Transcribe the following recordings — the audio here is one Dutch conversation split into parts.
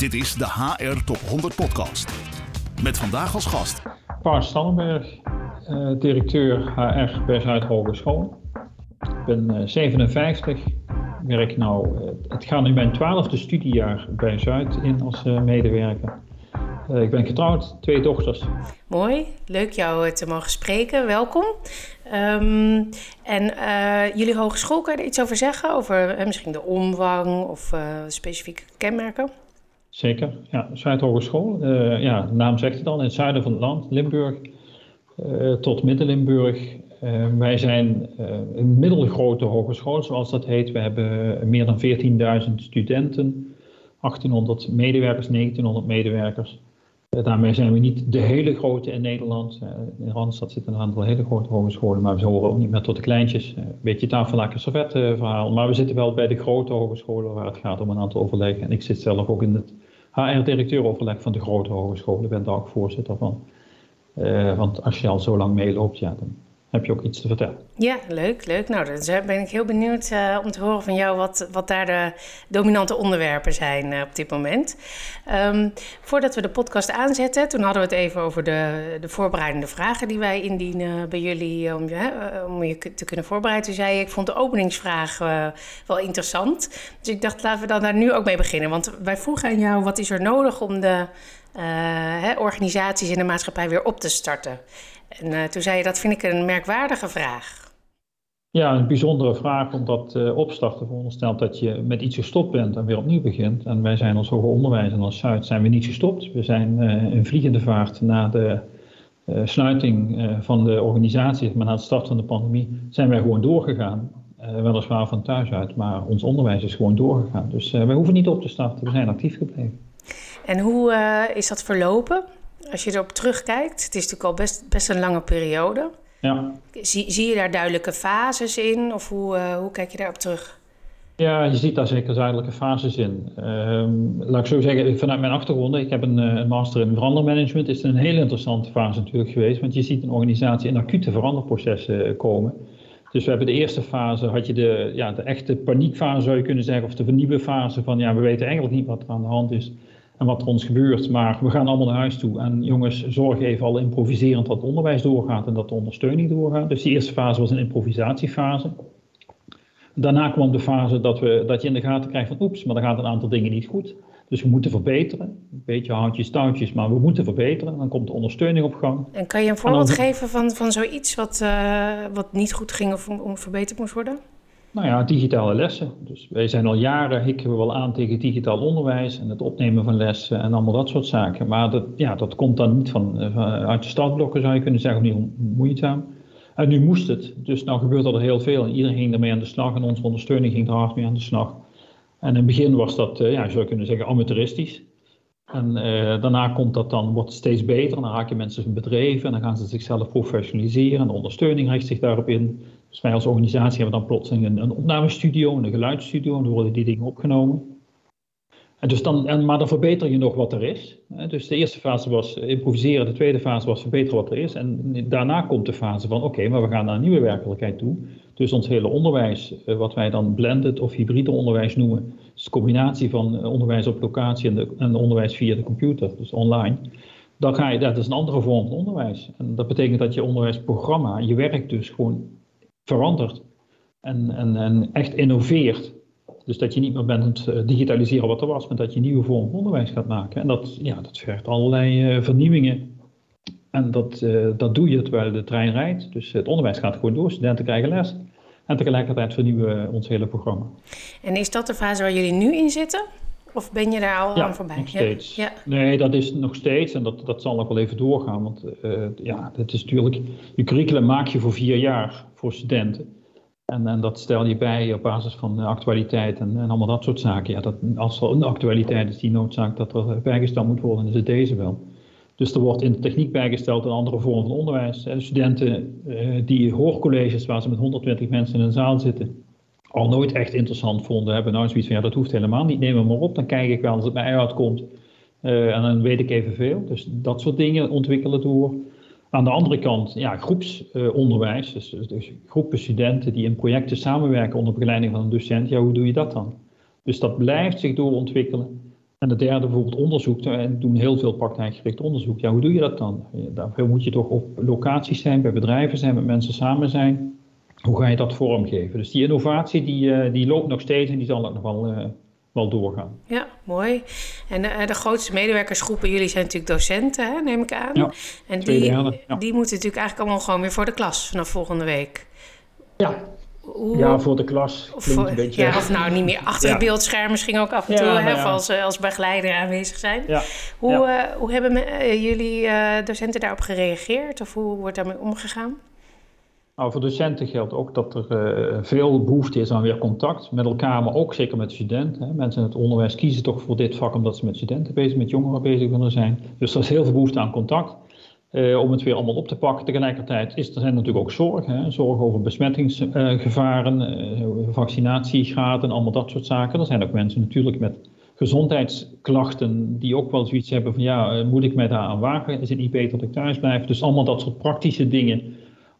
Dit is de HR Top 100 Podcast. Met vandaag als gast. Paul Stallenberg, uh, directeur HR bij Zuid Hogeschool. Ik ben 57, uh, werk nou, uh, het gaat nu mijn twaalfde studiejaar bij Zuid in als uh, medewerker. ik ben getrouwd, twee dochters. Mooi, leuk jou te mogen spreken, welkom. Um, en jullie hogeschool, kan je er iets over zeggen? Over misschien de omvang of specifieke kenmerken? Zeker, ja. Zuidhogeschool. Uh, ja, de naam zegt het al, in het zuiden van het land, Limburg uh, tot Midden-Limburg. Uh, wij zijn een middelgrote hogeschool, zoals dat heet. We hebben meer dan 14.000 studenten, 1800 medewerkers, 1900 medewerkers. Daarmee zijn we niet de hele grote in Nederland. in Randstad zitten een aantal hele grote hogescholen, maar we horen ook niet meer tot de kleintjes. Een beetje tafellaken servet verhaal. Maar we zitten wel bij de grote hogescholen waar het gaat om een aantal overleggen. En ik zit zelf ook in het HR-directeuroverleg van de grote hogescholen. Ik ben daar ook voorzitter van. Want als je al zo lang meeloopt, ja, dan heb je ook iets te vertellen. Ja, leuk, leuk. Nou, dan ben ik heel benieuwd uh, om te horen van jou wat, wat daar de dominante onderwerpen zijn uh, op dit moment. Um, voordat we de podcast aanzetten, toen hadden we het even over de, de voorbereidende vragen die wij indienen bij jullie om je, om je te kunnen voorbereiden. Toen zei je, ik vond de openingsvraag wel interessant. Dus ik dacht, laten we dan daar nu ook mee beginnen. Want wij vroegen aan jou, wat is er nodig om de hè, organisaties in de maatschappij weer op te starten? En uh, toen zei je, dat vind ik een merkwaardige vraag. Ja, een bijzondere vraag, omdat uh, opstarten veronderstelt dat je met iets gestopt bent en weer opnieuw begint. En wij zijn als hoger onderwijs en als Zuid zijn we niet gestopt. We zijn uh, in vliegende vaart na de sluiting van de organisatie, maar na het start van de pandemie, zijn wij gewoon doorgegaan. weliswaar van thuis uit, maar ons onderwijs is gewoon doorgegaan. Dus wij hoeven niet op te starten, we zijn actief gebleven. En hoe is dat verlopen? Als je erop terugkijkt, het is natuurlijk al best, best een lange periode. Ja. Zie, zie je daar duidelijke fases in? Of hoe, uh, hoe kijk je daarop terug? Ja, je ziet daar zeker duidelijke fases in. Um, laat ik zo zeggen, vanuit mijn achtergrond, ik heb een, eh, een master in verandermanagement, is het een hele interessante fase natuurlijk geweest, want je ziet een organisatie in acute veranderprocessen eh, komen. Dus we hebben de eerste fase, had je de, ja, de echte paniekfase zou je kunnen zeggen, of de vernieuwe fase van ja, we weten eigenlijk niet wat er aan de hand is en wat er ons gebeurt. Maar we gaan allemaal naar huis toe. En jongens, zorg even al improviserend dat het onderwijs doorgaat en dat de ondersteuning doorgaat. Dus die eerste fase was een improvisatiefase. Daarna kwam de fase dat, we, dat je in de gaten krijgt van oeps, maar er gaat een aantal dingen niet goed. Dus we moeten verbeteren. Een beetje houtjes, touwtjes, maar we moeten verbeteren. Dan komt de ondersteuning op gang. En kan je een voorbeeld geven van, van zoiets wat, uh, wat niet goed ging of om, verbeterd moest worden? Nou ja, digitale lessen. Dus wij zijn al jaren, hikken we wel aan tegen digitaal onderwijs en het opnemen van lessen en allemaal dat soort zaken. Maar dat, ja, dat komt dan niet van, uh, uit de startblokken, zou je kunnen zeggen, niet moeizaam. En nu moest het. Dus nou gebeurt er heel veel en iedereen ging ermee aan de slag en onze ondersteuning ging er hard mee aan de slag. En in het begin was dat, uh, ja, zou je kunnen zeggen, amateuristisch. En daarna komt dat dan, wordt het steeds beter. Dan raken mensen bedreven en dan gaan ze zichzelf professionaliseren. En de ondersteuning richt zich daarop in. Dus wij als organisatie hebben dan plotseling een, een opnamestudio, een geluidsstudio, en dan worden die dingen opgenomen. En dus dan, en, maar dan verbeter je nog wat er is. Dus de eerste fase was improviseren, de tweede fase was verbeteren wat er is. En daarna komt de fase van oké, maar we gaan naar een nieuwe werkelijkheid toe. Dus ons hele onderwijs, eh, wat wij dan blended of hybride onderwijs noemen, dus de combinatie van eh, onderwijs op locatie en, de, en onderwijs via de computer, dus online. Dan ga je, dat is een andere vorm van onderwijs. En dat betekent dat je onderwijsprogramma, je werk dus gewoon verandert en, en, en echt innoveert. Dus dat je niet meer bent het eh, digitaliseren wat er was, maar dat je nieuwe van onderwijs gaat maken. En dat, ja, dat vergt allerlei uh, vernieuwingen. En dat, uh, dat doe je terwijl de trein rijdt. Dus het onderwijs gaat gewoon door, studenten krijgen les. En tegelijkertijd vernieuwen we ons hele programma. En is dat de fase waar jullie nu in zitten? Of ben je daar al ja, aan voorbij? Nog steeds. Ja. Nee, dat is nog steeds en dat, dat zal ook wel even doorgaan. Want uh, ja, het is natuurlijk. Je curriculum maak je voor vier jaar voor studenten. En, en dat stel je bij op basis van actualiteit en, en allemaal dat soort zaken. Ja, dat, als er een actualiteit is die noodzaak dat er bijgesteld moet worden, dan is het deze wel. Dus er wordt in de techniek bijgesteld een andere vorm van onderwijs. De studenten uh, die hoorcolleges waar ze met 120 mensen in een zaal zitten, al nooit echt interessant vonden, hebben nou zoiets van ja, dat hoeft helemaal niet, neem hem maar op, dan kijk ik wel als het bij uitkomt. Uh, en dan weet ik evenveel. Dus dat soort dingen ontwikkelen door. Aan de andere kant, ja, groepsonderwijs, uh, dus, dus, groepen studenten die in projecten samenwerken onder begeleiding van een docent, ja, hoe doe je dat dan? Dus dat blijft zich doorontwikkelen. En de derde bijvoorbeeld onderzoek. En doen heel veel praktijkgericht onderzoek. Ja, hoe doe je dat dan? Daarvoor moet je toch op locaties zijn, bij bedrijven zijn, met mensen samen zijn. Hoe ga je dat vormgeven? Dus die innovatie die, die loopt nog steeds en die zal ook nog wel wel doorgaan. Ja, mooi. En de, eh, de, grootste medewerkersgroepen, jullie zijn natuurlijk docenten, hè, neem ik aan. Ja, en die, die moeten natuurlijk eigenlijk allemaal gewoon weer voor de klas vanaf volgende week. Ja, Hoe, ja, voor de klas. Of, een beetje... ja, of nou niet meer achter het beeldscherm, misschien ook af en toe, hè, of als, als begeleider aanwezig zijn. Hoe, uh, hoe hebben uh, jullie docenten daarop gereageerd of hoe wordt daarmee omgegaan? Nou, voor docenten geldt ook dat er uh, veel behoefte is aan weer contact met elkaar, maar ook zeker met studenten. Hè. Mensen in het onderwijs kiezen toch voor dit vak omdat ze met studenten bezig, met jongeren bezig willen zijn. Dus er is heel veel behoefte aan contact. Uh, om het weer allemaal op te pakken. Tegelijkertijd is er zijn natuurlijk ook zorgen. Hè. Zorgen over besmettingsgevaren, uh, vaccinatiegraden, allemaal dat soort zaken. Er zijn ook mensen natuurlijk met gezondheidsklachten die ook wel zoiets hebben van ja, moet ik mij daar aan wagen? Is het niet beter dat ik thuis blijf? Dus allemaal dat soort praktische dingen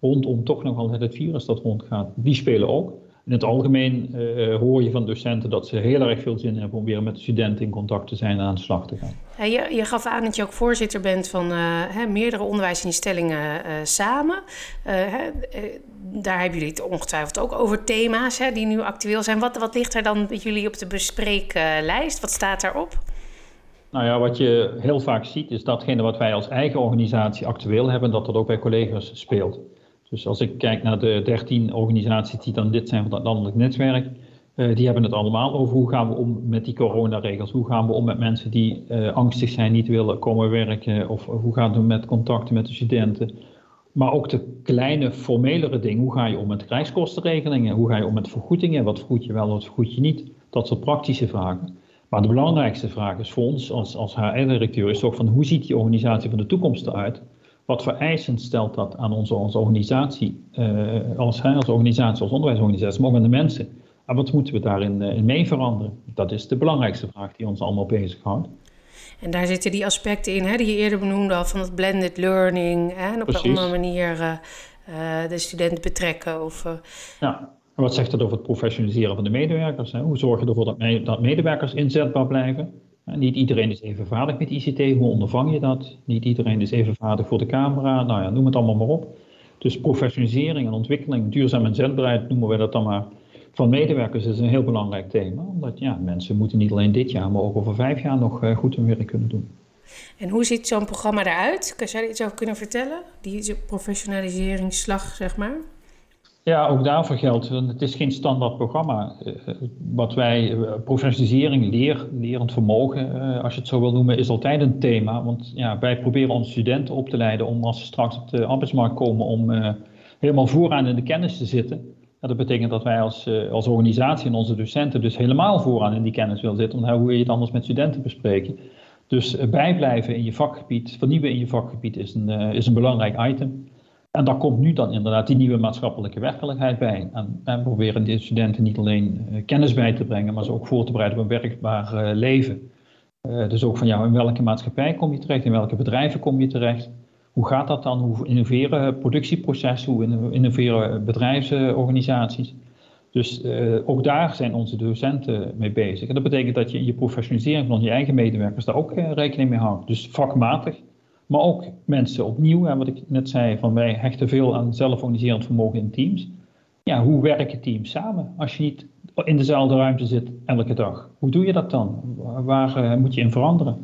rondom toch nog altijd het virus dat rondgaat, die spelen ook. In het algemeen uh, hoor je van docenten dat ze heel erg veel zin hebben om weer met de studenten in contact te zijn en aan de slag te gaan. Ja, je, je, gaf aan dat je ook voorzitter bent van uh, hè, meerdere onderwijsinstellingen uh, samen. Daar hebben jullie het ongetwijfeld ook over thema's die nu actueel zijn. Wat, wat ligt er dan bij jullie op de bespreeklijst? Wat staat daarop? Nou ja, wat je heel vaak ziet is datgene wat wij als eigen organisatie actueel hebben, dat dat ook bij collega's speelt. Dus als ik kijk naar de 13 organisaties die dan lid zijn van dat landelijk netwerk, uh, die hebben het allemaal over hoe gaan we om met die coronaregels. Hoe gaan we om met mensen die uh, angstig zijn, niet willen komen werken. Of hoe gaan we met contacten met de studenten. Maar ook de kleine, formelere dingen. Hoe ga je om met reiskostenregelingen? Hoe ga je om met vergoedingen? Wat vergoed je wel, wat vergoed je niet? Dat soort praktische vragen. Maar de belangrijkste vraag is voor ons als, als HR-directeur is toch van hoe ziet die organisatie van de toekomst eruit? Wat voor eisen stelt dat aan onze, onze organisatie, uh, als, als organisatie, als onderwijsorganisatie, maar ook aan de mensen? En wat moeten we daarin uh, in mee veranderen? Dat is de belangrijkste vraag die ons allemaal bezighoudt. En daar zitten die aspecten in, hè, die je eerder benoemde al, van het blended learning. Hè, en op een andere manier uh, de student betrekken. Of, Ja, en wat zegt dat over het professionaliseren van de medewerkers? Hè? Hoe zorg je ervoor dat, me dat medewerkers inzetbaar blijven? Niet iedereen is even vaardig met ICT. Hoe ondervang je dat? Niet iedereen is even vaardig voor de camera. Nou ja, noem het allemaal maar op. Dus professionalisering en ontwikkeling, duurzaam inzetbaarheid noemen we dat dan maar. Van medewerkers is een heel belangrijk thema. Omdat ja, mensen moeten niet alleen dit jaar, maar ook over vijf jaar nog eh, goed hun werk kunnen doen. En hoe ziet zo'n programma eruit? Kun je daar iets over kunnen vertellen? Die professionaliseringsslag, zeg maar? Ja, ook daarvoor geldt, het is geen standaard programma. Eh, wat wij, eh, professionalisering, leer, lerend vermogen, eh, als je het zo wil noemen, is altijd een thema. Want ja, wij proberen onze studenten op te leiden om als ze straks op de arbeidsmarkt komen, om helemaal vooraan in de kennis te zitten. dat betekent dat wij als, als organisatie en onze docenten dus helemaal vooraan in die kennis willen zitten. Want hoe wil je het anders met studenten bespreken? Dus bijblijven in je vakgebied, vernieuwen in je vakgebied is een, is een belangrijk item. En daar komt nu dan inderdaad die nieuwe maatschappelijke werkelijkheid bij. En, en proberen de studenten niet alleen uh, kennis bij te brengen, maar ze ook voor te bereiden op een werkbaar uh, leven. Uh, dus ook van ja, in welke maatschappij kom je terecht, in welke bedrijven kom je terecht. Hoe gaat dat dan? Hoe innoveren productieprocessen, hoe innoveren bedrijfsorganisaties? Dus ook daar zijn onze docenten mee bezig. En dat betekent dat je in je professionalisering van je eigen medewerkers daar ook rekening mee houdt. Dus vakmatig maar ook mensen opnieuw, en wat ik net zei, van wij hechten veel aan zelforganiserend vermogen in teams. Ja, hoe werken teams samen als je niet in dezelfde ruimte zit elke dag? Hoe doe je dat dan? Waar uh, moet je in veranderen?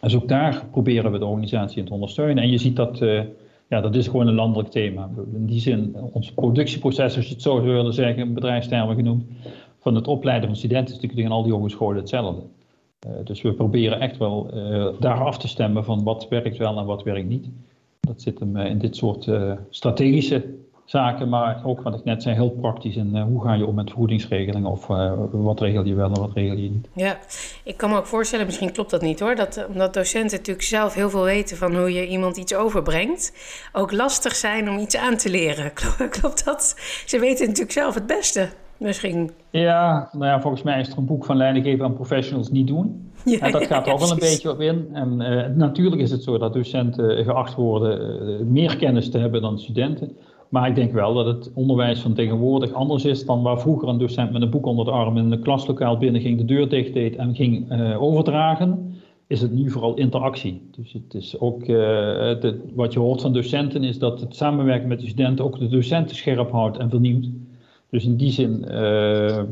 Dus ook daar proberen we de organisatie in te ondersteunen. En je ziet dat, uh, ja, dat is gewoon een landelijk thema. In die zin, ons productieproces, als je het zo zou willen zeggen, bedrijfstermen genoemd, van het opleiden van studenten is natuurlijk in al die hogescholen hetzelfde. Eh, dus we proberen echt wel eh, daar af te stemmen van wat werkt wel en wat werkt niet. Dat zit hem eh, in dit soort strategische zaken, maar ook wat ik net zei, heel praktisch. En hoe ga je om met vergoedingsregelingen of wat regel je wel en wat regel je niet. Ja, ik kan me ook voorstellen, misschien klopt dat niet hoor, dat omdat docenten natuurlijk zelf heel veel weten van hoe je iemand iets overbrengt, ook lastig zijn om iets aan te leren. Klopt dat? Ze weten natuurlijk zelf het beste misschien. Ja, nou ja, volgens mij is er een boek van leidinggeven aan professionals niet doen. Ja, en dat gaat er ook wel een beetje op in. En uh, natuurlijk is het zo dat docenten geacht worden uh, meer kennis te hebben dan studenten. Maar ik denk wel dat het onderwijs van tegenwoordig anders is dan waar vroeger een docent met een boek onder de arm in een klaslokaal binnen ging, de deur dicht deed en ging uh, overdragen. Is het nu vooral interactie. Dus het is ook, wat je hoort van docenten is dat het samenwerken met de studenten ook de docenten scherp houdt en vernieuwt. Dus in die zin uh,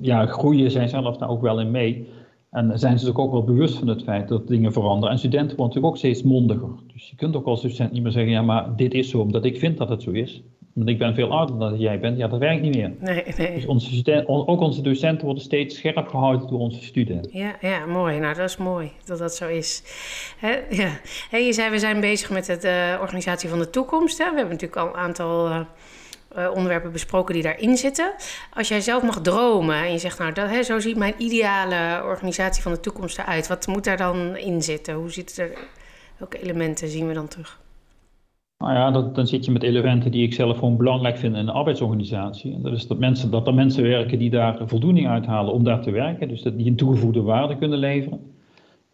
ja, groeien zij zelf daar ook wel in mee. En zijn ze zich ook wel bewust van het feit dat dingen veranderen. En studenten worden natuurlijk ook steeds mondiger. Dus je kunt ook als docent niet meer zeggen, ja maar dit is zo omdat ik vind dat het zo is. Want ik ben veel ouder dan jij bent. Ja, dat werkt niet meer. Nee, nee. Dus onze studenten, ook onze docenten worden steeds scherp gehouden door onze studenten. Ja, ja mooi. Nou, dat is mooi dat dat zo is. He, ja. Je zei, we zijn bezig met de uh, organisatie van de toekomst. Hè? We hebben natuurlijk al een aantal... Uh, uh, onderwerpen besproken die daarin zitten. Als jij zelf mag dromen en je zegt, nou, dat, hè, zo ziet mijn ideale organisatie van de toekomst eruit. Wat moet daar dan in zitten? Hoe ziet er, welke elementen zien we dan terug? Nou ja, dan zit je met elementen die ik zelf gewoon belangrijk vind in een arbeidsorganisatie. En dat is dat, mensen, dat er mensen werken die daar voldoening uithalen om daar te werken. Dus dat die een toegevoegde waarde kunnen leveren.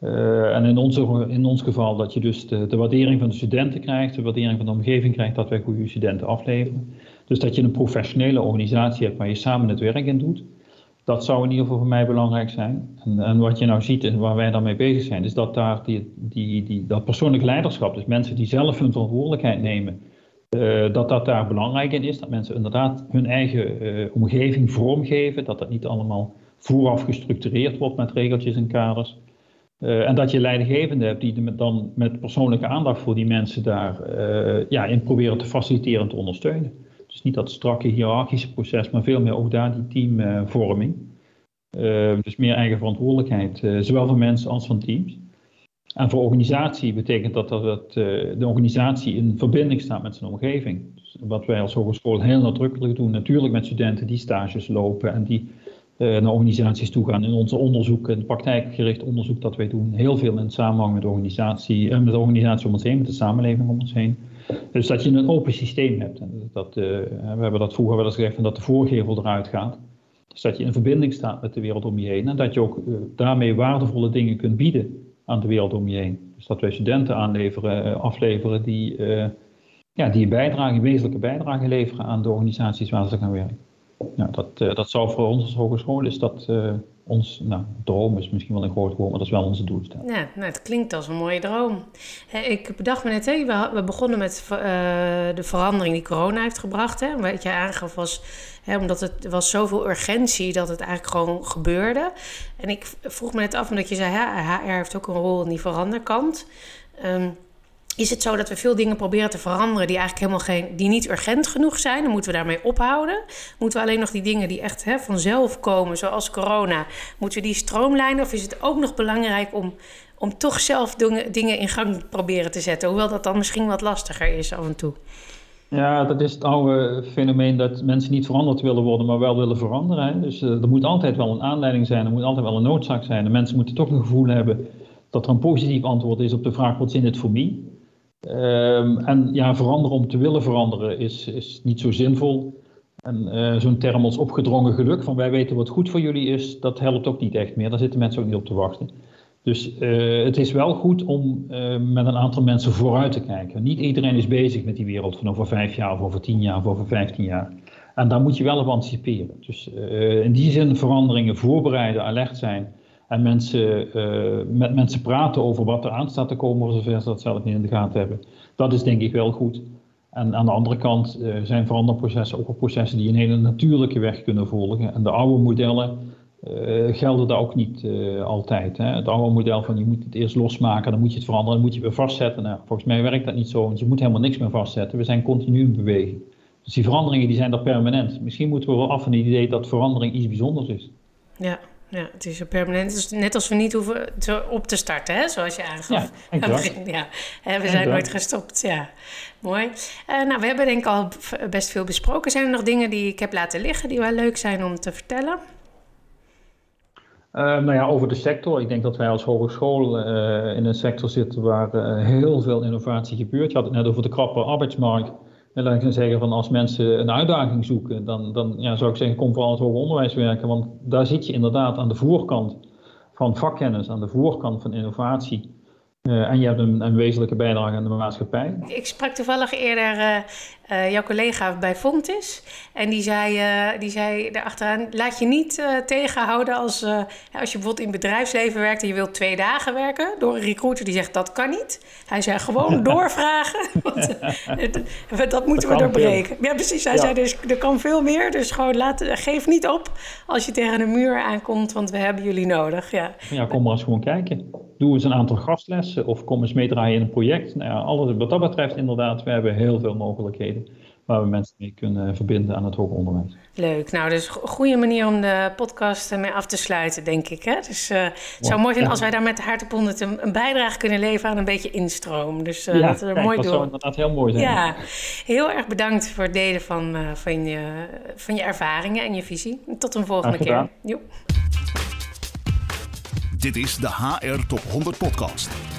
Uh, en in, onze, in ons geval dat je dus de, de, waardering van de studenten krijgt, de waardering van de omgeving krijgt, dat wij goede studenten afleveren. Dus dat je een professionele organisatie hebt waar je samen het werk in doet. Dat zou in ieder geval voor mij belangrijk zijn. En, en wat je nou ziet en waar wij dan mee bezig zijn, is dat daar die, die, die, dat persoonlijk leiderschap, dus mensen die zelf hun verantwoordelijkheid nemen, uh, dat dat daar belangrijk in is. Dat mensen inderdaad hun eigen uh, omgeving vormgeven, dat dat niet allemaal vooraf gestructureerd wordt met regeltjes en kaders. Uh, en dat je leidinggevenden hebt die dan met persoonlijke aandacht voor die mensen daar ja, in proberen te faciliteren en te ondersteunen. Dus niet dat strakke hiërarchische proces, maar veel meer ook daar die teamvorming. Uh, dus meer eigen verantwoordelijkheid, uh, zowel van mensen als van teams. En voor organisatie betekent dat dat uh, de organisatie in verbinding staat met zijn omgeving. Dus wat wij als hogeschool heel nadrukkelijk doen, natuurlijk met studenten die stages lopen en die naar organisaties toe gaan. In onze onderzoeken, het praktijkgericht onderzoek dat wij doen, heel veel in samenhang met organisatie, met de organisatie om ons heen, met de samenleving om ons heen. Dus dat je een open systeem hebt. En dat, uh, we hebben dat vroeger wel eens gezegd, dat de voorgevel eruit gaat. Dus dat je in verbinding staat met de wereld om je heen. En dat je ook uh, daarmee waardevolle dingen kunt bieden aan de wereld om je heen. Dus dat wij studenten aanleveren, uh, afleveren die, ja, die een een wezenlijke bijdrage leveren aan de organisaties waar ze gaan werken. Nou, dat, dat zou voor ons als hogeschool is dat ons, nou, droom is misschien wel een groot woord, maar dat is wel onze doelstelling. Ja, nou, het klinkt als een mooie droom. ik bedacht me net, hè, we, begonnen met uh, de verandering die corona heeft gebracht. Hè. Wat je aangaf was, hè, omdat het was zoveel urgentie dat het eigenlijk gewoon gebeurde. En ik vroeg me net af, omdat je zei, ja, HR heeft ook een rol in die veranderkant. Um, is het zo dat we veel dingen proberen te veranderen die eigenlijk helemaal geen, die niet urgent genoeg zijn. Dan moeten we daarmee ophouden. Moeten we alleen nog die dingen die echt hè, vanzelf komen, zoals corona, moeten we die stroomlijnen? Of is het ook nog belangrijk om, om toch zelf dingen in gang proberen te zetten? Hoewel dat dan misschien wat lastiger is af en toe. Ja, dat is het oude fenomeen dat mensen niet veranderd willen worden, maar wel willen veranderen. Dus uh, er moet altijd wel een aanleiding zijn, er moet altijd wel een noodzaak zijn. De mensen moeten toch een gevoel hebben dat er een positief antwoord is op de vraag: wat is het voor mij? Um, en ja, veranderen om te willen veranderen is, is niet zo zinvol. En uh, zo'n term als opgedrongen geluk, van wij weten wat goed voor jullie is, dat helpt ook niet echt meer. Daar zitten mensen ook niet op te wachten. Dus uh, het is wel goed om uh, met een aantal mensen vooruit te kijken. Niet iedereen is bezig met die wereld van over vijf jaar, of over tien jaar, of over vijftien jaar. En daar moet je wel op anticiperen. Dus in die zin veranderingen voorbereiden, alert zijn en mensen, uh, met mensen praten over wat er aan staat te komen, voor zover ze dat zelf niet in de gaten hebben. Dat is denk ik wel goed. En aan de andere kant uh, zijn veranderprocessen ook processen die een hele natuurlijke weg kunnen volgen. En de oude modellen uh, gelden daar ook niet altijd. Hè. Het oude model van je moet het eerst losmaken, dan moet je het veranderen, dan moet je weer vastzetten. Nou, volgens mij werkt dat niet zo, want je moet helemaal niks meer vastzetten. We zijn continu in beweging. Dus die veranderingen die zijn er permanent. Misschien moeten we wel af van het idee dat verandering iets bijzonders is. Ja, ja, het is permanent. Dus net als we niet hoeven op te starten, hè? zoals je aangaf. Ja, ja. we zijn nooit gestopt. Ja, mooi. Uh, nou, we hebben denk ik al best veel besproken. Zijn er nog dingen die ik heb laten liggen die wel leuk zijn om te vertellen? Uh, nou ja, over de sector. Ik denk dat wij als hogeschool uh, in een sector zitten waar heel veel innovatie gebeurt. Je had het net over de krappe arbeidsmarkt. En dan kan ik zeggen van als mensen een uitdaging zoeken, dan, dan ja, zou ik zeggen kom vooral het hoger onderwijs werken. Want daar zit je inderdaad aan de voorkant van vakkennis, aan de voorkant van innovatie. Uh, en je hebt een, een, wezenlijke bijdrage aan de maatschappij. Ik sprak toevallig eerder uh, uh, jouw collega bij Fontis. En die zei, die zei daarachteraan: laat je niet tegenhouden als, als je bijvoorbeeld in het bedrijfsleven werkt en je wilt twee dagen werken. Door een recruiter die zegt dat kan niet. Hij zei gewoon doorvragen. want, dat moeten dat we doorbreken. Ja, precies. Hij ja. zei dus er kan veel meer. Dus gewoon laat, geef niet op als je tegen een muur aankomt, want we hebben jullie nodig. Ja, ja kom maar eens gewoon kijken doe eens een aantal gastlessen of kom eens meedraaien in een project. Nou ja, alles, wat dat betreft inderdaad, we hebben heel veel mogelijkheden waar we mensen mee kunnen verbinden aan het hoger onderwijs. Leuk. Nou, dus een goede manier om de podcast mee af te sluiten, denk ik. Hè? Dus uh, het zou mooi zijn als wij daar met de Hartenpondit een, een bijdrage kunnen leveren aan een beetje instroom. Dus uh, ja, dat, kijk, mooi dat zou inderdaad heel mooi zijn. Ja, heel erg bedankt voor het delen van, uh, van, je, van je ervaringen en je visie. Tot een volgende keer. Dit is de HR Top 100 Podcast.